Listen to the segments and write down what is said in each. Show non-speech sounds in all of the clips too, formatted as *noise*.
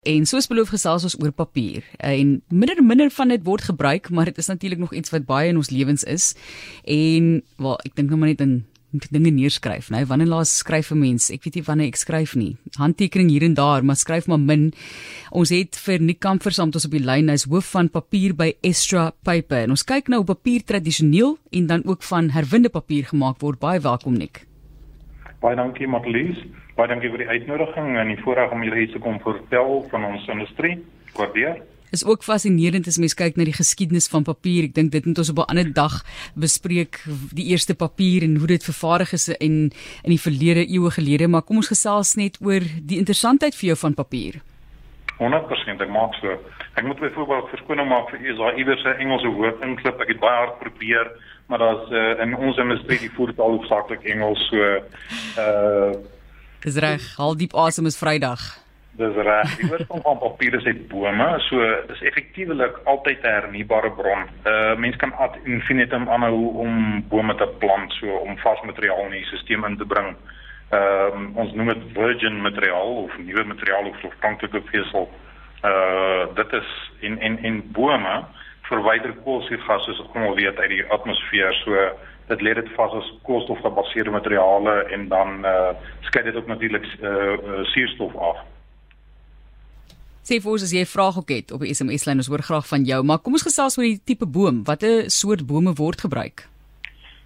En soos beloof gesels ons oor papier. En minder en minder van dit word gebruik, maar dit is natuurlik nog iets wat baie in ons lewens is. En wel, ek dink nou maar net in dinge neerskryf, nou wanneer laas skryf 'n mens? Ek weet nie wanneer ek skryf nie. Handtekening hier en daar, maar skryf maar min. Ons het vir Nick Kamfer saam met ons op die lyn, hy's hoof van papier by Extra Paper. En ons kyk nou op papier tradisioneel en dan ook van herwinde papier gemaak word. Baie welkom Nick. Baie dankie Matlies. Baie dankie vir die uitnodiging en die voorreg om julle hier te kom vertel van ons industrie. Waardeer. Is ook fascinerend as mens kyk na die geskiedenis van papier. Ek dink dit moet ons op 'n ander dag bespreek die eerste papier en hoe dit vervaardig is in in die verlede eeue gelede, maar kom ons gesels net oor die interessantheid vir jou van papier. 100% ek maak so. Ek moet byvoorbeeld verskoning maak vir u as daar iewers 'n Engelse woord inklip. Ek het baie hard probeer maar daar's uh, in ons industrie die voertaal hoofsaaklik Engels so uh Dis reg, al diep asem is Vrydag. Dis reg. Die oorsprong van papier is uit bome, so is effektiewelik altyd 'n hernubare bron. Uh mens kan ad infinitum aanhou om bome te plant so om vars materiaal in die stelsel in te bring. Ehm uh, ons noem dit virgin materiaal of nuwe materiaal of oorspronklike vesel. Uh dit is in in in bome verwyder koolstofgas soos ons almal weet uit die atmosfeer. So dit lê dit vas as koolstofgebaseerde materiale en dan uh skei dit ook natuurlik uh, uh suurstof af. Sê vir ons as jy 'n vraag ook het op die SMS lyn, ons hoor graag van jou, maar kom ons gesels oor die tipe boom. Watter soort bome word gebruik?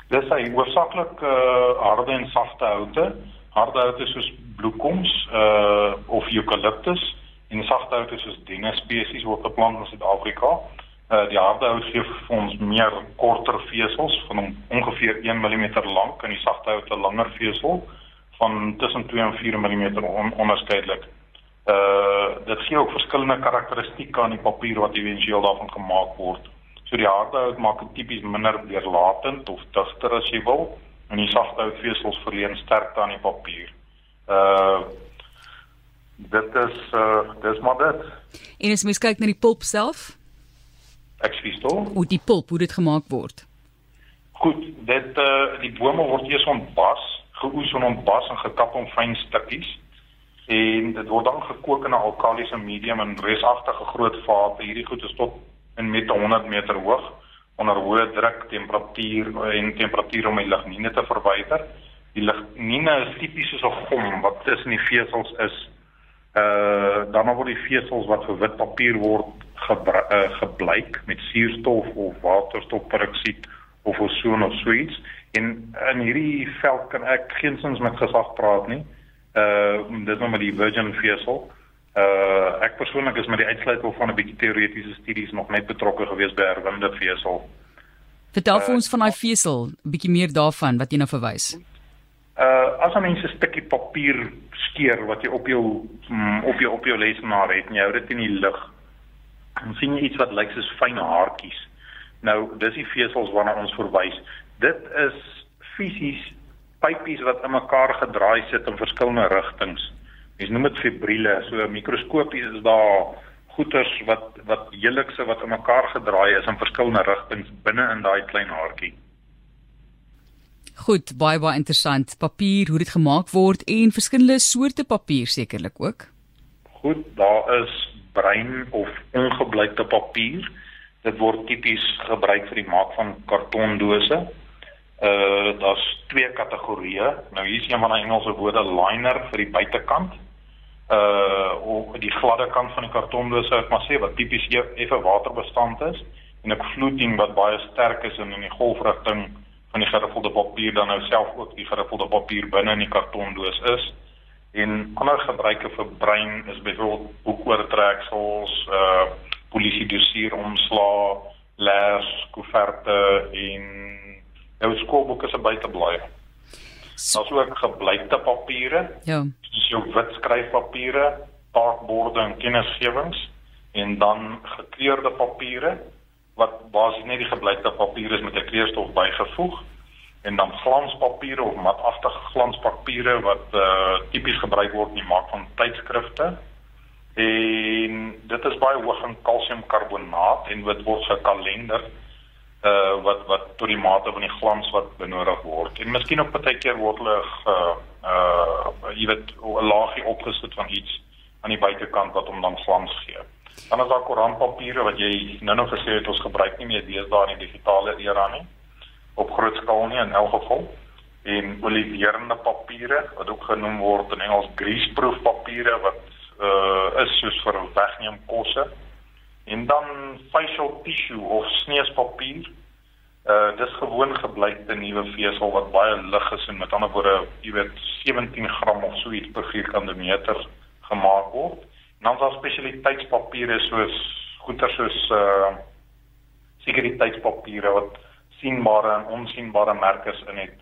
Dis hy hoofsaaklik uh harde en sagte houte. Harde houte soos bloekoms uh of eucalyptus en sagte houte soos denne spesies wat geplant is in Suid-Afrika. Uh, die harde hout gee vir ons meer korter vesels van ongeveer 1 mm lank en die sagte hout 'n langer vesel van tussen 2 en 4 mm on, onderskeidelik. Uh dit gee ook verskillende karakteristikke aan die papier wat éventueel daarvan gemaak word. So die harde hout maak dit tipies minder weerlatend of digter as jy wil en die sagte hout vesels verleen sterkte aan die papier. Uh dit is uh dis maar dit. En as mens kyk na die pulp self, Ekskuus tog. Hoe die pulp hoe dit gemaak word. Goed, dit eh uh, die bome word eers ontbas, geoes en ontbas en gekap om fyn stukkies en dit word dan gekook in 'n alkalisiese medium in resagtige groot vate. Hierdie goed is tot in met 100 meter hoog onder hoë druk, temperatuur en temperatuur om die lignine te verwyder. Die lignine is tipies soos 'n gom wat tussen die vesels is. Uh dan word die vesels wat vir wit papier word uh, gebleik met suurstof of waterstofperoksied of ozon of so iets en in hierdie veld kan ek geensins met gesag praat nie. Uh dis nou maar die virgin vesel. Uh ek persoonlik is met die uitsluiting van 'n bietjie teoretiese studies nog net betrokke gewees by herwinde vesel. Vertel vir uh, ons van daai vesel, bietjie meer daarvan wat jy nou verwys. Uh as 'n mens 'n stukkie papier skeer wat jy op jou mm, op jou op jou lesenaar het en jy hou dit in die lug dan sien jy iets wat lyk soos fyn haartjies. Nou, dis die vesels waarna ons verwys. Dit is fisies pypies wat in mekaar gedraai sit in verskillende rigtings. Mens noem dit fibriele. So mikroskopies is daar goeters wat wat helikse wat in mekaar gedraai is in verskillende rigtings binne in daai klein haartjie. Goed, baie baie interessant. Papier, hoe dit gemaak word en verskillende soorte papier sekerlik ook. Goed, daar is bruin of ongebleikte papier. Dit word tipies gebruik vir die maak van kartondose. Uh daar's twee kategorieë. Nou hier is een van die Engelse woorde liner vir die buitekant. Uh of die gladde kant van die kartondose, ek maar sê wat tipies e-, effe waterbestand is en 'n fluting wat baie sterk is in in die golfrigting van die geriffelde papier dan nou self ook die geriffelde papier binne in die kartondoos is. En ander gebruike vir brein is byvoorbeeld boekoortreksels, uh polisie dossier omslaa, leers, koeverte en jou skoolboeke se buiteblaaie. Daar's ook gebleikte papiere. Ja. Dis jou wit skryfpapiere, parkborde en kennisgewings en dan gekleurde papiere wat basies net die gebleikte papier is met 'n kleurstof bygevoeg en dan glanspapiere of matagtige glanspapiere wat uh tipies gebruik word in die maak van tydskrifte. En dit is baie hoog in kalsiumkarbonaat en dit word gekalender uh wat wat tot die mate van die glans wat benodig word. En miskien op baie keer word hulle uh uh jy weet 'n laagie opgesit van iets aan die buitekant wat hom dan glans gee. Dan is daar koerantpapiere wat jy nou-nou gesê het ons gebruik nie meer deesdae in die digitale era nie op groot skaal nie in elk geval. En oliverende papiere wat ook genoem word in Engels greaseproof papiere wat uh is soos vir wegneem kosse en dan facial tissue of sneespapier. Uh dis gewoon gebleikte nuwe vesel wat baie lig is en met ander woorde jy weet 17 gram of so iets per vierkante meter gemaak word dan daar spesialiteitspapiere soos goeder soos uh sekuriteitspapiere wat sienbare en onsienbare merkers in het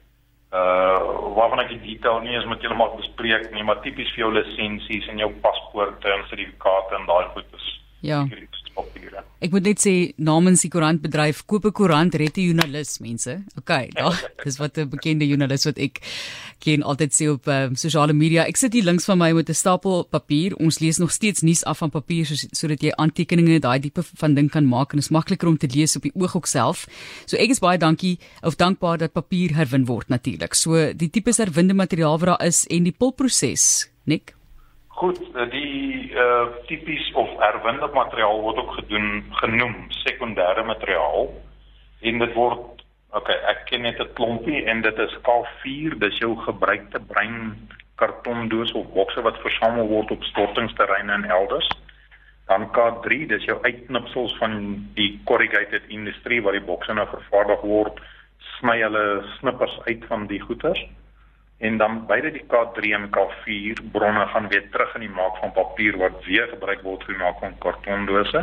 uh waarvan ek die detail nie eens met julle mag bespreek nie, maar tipies vir jou lisensies en jou paspoorte en sertifikate en daai goed is. Ja. Ek moet net sê namens die koerantbedryf koop 'n koerant red 'n joernalis mense. OK, daai *laughs* dis wat 'n bekende joernalis wat ek ken altyd sê op um, sosiale media. Ek sit hier links van my met 'n stapel papier. Ons lees nog steeds nuus af van papier so sodat jy aantekeninge daai tipe van ding kan maak en is makliker om te lees op die oog ook self. So ek is baie dankie of dankbaar dat papier herwin word natuurlik. So die tipe herwinde materiaal wat daar is en die pulproses, Nik. Goed, eh, die uh tipies of herwinde materiaal word ook gedoen genoem sekondêre materiaal. En dit word okay, ek ken net 'n klompie en dit is K4, dis jou gebruikte brein kartondoos of bokse wat versamel word op stortingsterreine en elders. Dan K3, dis jou uitknipsels van die corrugated industrie waar die bokse nou vervaardig word, sny hulle snippers uit van die goeder en dan beide die K3 en K4 bronne gaan weer terug in die maak van papier wat weer gebruik word vir maak van kartondose.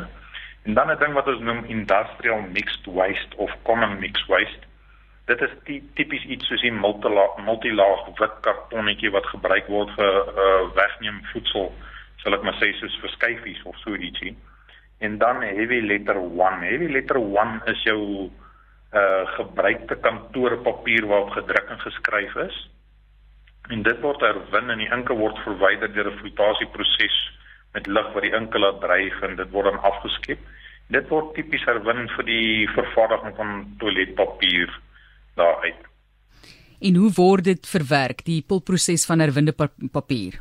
En dan 'n ding wat ons noem industrial mixed waste of common mixed waste. Dit is tipies iets soos 'n multilaag multilaag wit kartonnetjie wat gebruik word vir uh, wegneem voedsel, sal ek maar sê soos vir skyfies of so ietsie. En dan heavy letter 1. Heavy letter 1 is jou uh gebruikte kantoorpapier waarop gedruk en geskryf is en dit word herwin en die inke word verwyder deur 'n flotasieproses met lig wat die inke laat dryf en dit word dan afgeskep. Dit word tipies herwin vir die vervaardiging van toiletpapier daaruit. En hoe word dit verwerk die pulproses van herwinde papier?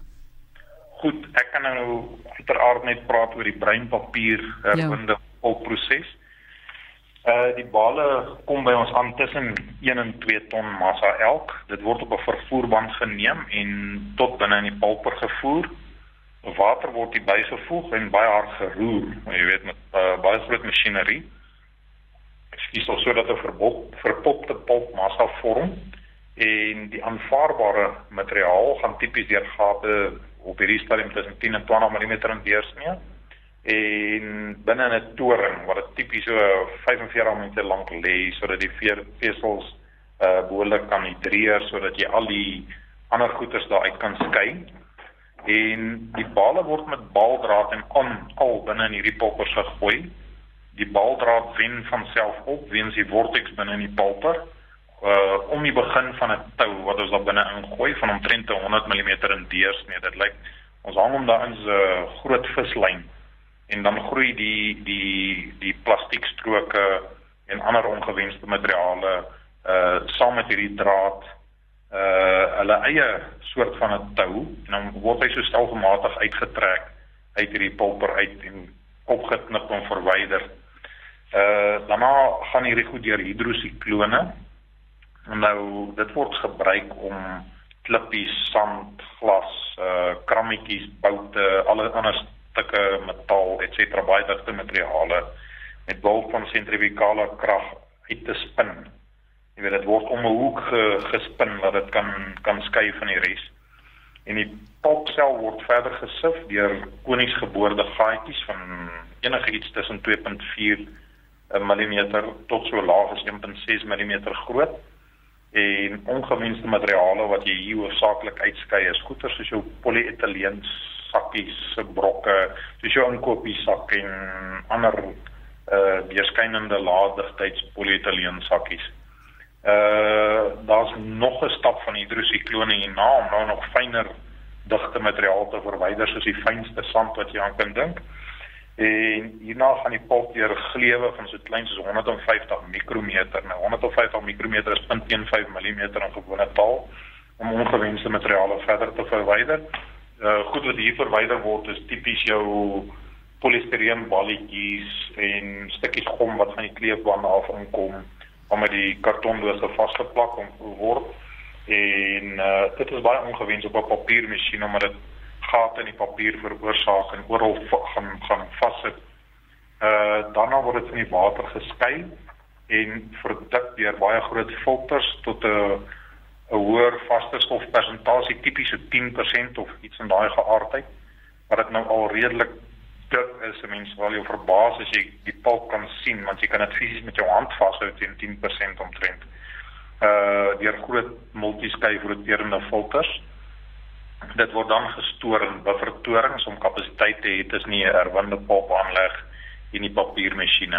Goed, ek kan nou uiteraard net praat oor die breinpapier herwinde ja. pulproses. Uh die bale kom by ons aan tussen 1 en 2 ton massa elk. Dit word op 'n vervoerband geneem en tot binne in die pulper gevoer. Water word hier bygevoeg en baie hard geroer, jy weet met uh, baie groot masjinerie. Skies of sodat 'n verbop verpopte pulpmassa vorm en die aanvaarbare materiaal gaan tipies deur gate op hierdie stadium tussen 10 en 20 mm in deursnee en binne 'n toring wat dit tipies so 45 minute lank lê sodat die vesels uh behoorlik kan hidreer sodat jy al die ander goeders daar uit kan skei. En die bale word met baldraad en aan al binne in hierdie poppers gegooi. Die baldraad wen van self op weens die vortex binne in die pulper uh om die begin van 'n tou wat ons daar binne ingooi van omtrent 100 mm in deursnee dit lyk ons hang hom daar in 'n groot vislyn en dan groei die die die plastiekstroke en ander ongewenste materiale uh saam met hierdie draad uh hulle eie soort van 'n tou en dan word hy so stelselmatig uitgetrek uit hierdie pulper uit en opgeknip en verwyder. Uh daarna gaan hierdie goed deur hidrosiklone. Nou dit word gebruik om klippies, sand, glas, uh krammetjies, boute, alle ander stukke metaal et cetera baie digte materiale met behulp van sentrifugale krag uit te spin. Jy weet dit word om 'n hoek ge, gespin dat dit kan kan skei van die res. En die pulpsel word verder gesif deur koningsgeboorde gaatjies van enige iets tussen 2.4 mm tot so laag as 1.6 mm groot en ongewenste materiale wat jy hier hoofsaaklik uitskei is goeder soos jou polyetyleen sakkies, brokke, soos jou inkopiesak en ander uh deurskynende laagdigtheids polyetyleen sakkies. Uh daar's nog 'n stap van hidrosiklone hierna om nou nog fyner digte materiaal te verwyder soos die fynste sand wat jy aan kan dink. En hierna gaan die pulp deur glewe van so klein soos 150 mikrometer. Nou 150 mikrometer is 0.15 mm in gewone taal om ongewenste materiale verder te verwyder uh goed wat hier verwyder word is tipies jou polistireen balletjies en stukkies gom wat van die kleefband af inkom om met die kartondose vasgeplak om word en uh dit is baie ongewens op 'n papiermasjien omdat dit gate in die papier veroorsaak en oral gaan gaan vassit. Uh daarna word dit in die water geskei en verdik deur baie groot filters tot 'n 'n hoër vaste stofpersentasie tipies so 10% of iets in daai geaardheid wat dit nou al redelik dik is. Mense wil jou verbaas as jy die pulp kan sien want jy kan dit fisies met jou hand vashou teen 10% omtrent. Uh deur groot multiskei roterende filters. Dit word dan gestoor in buffertorings om kapasiteit te hê tussen die herwinde pulp aanleg en die papiermasjiene.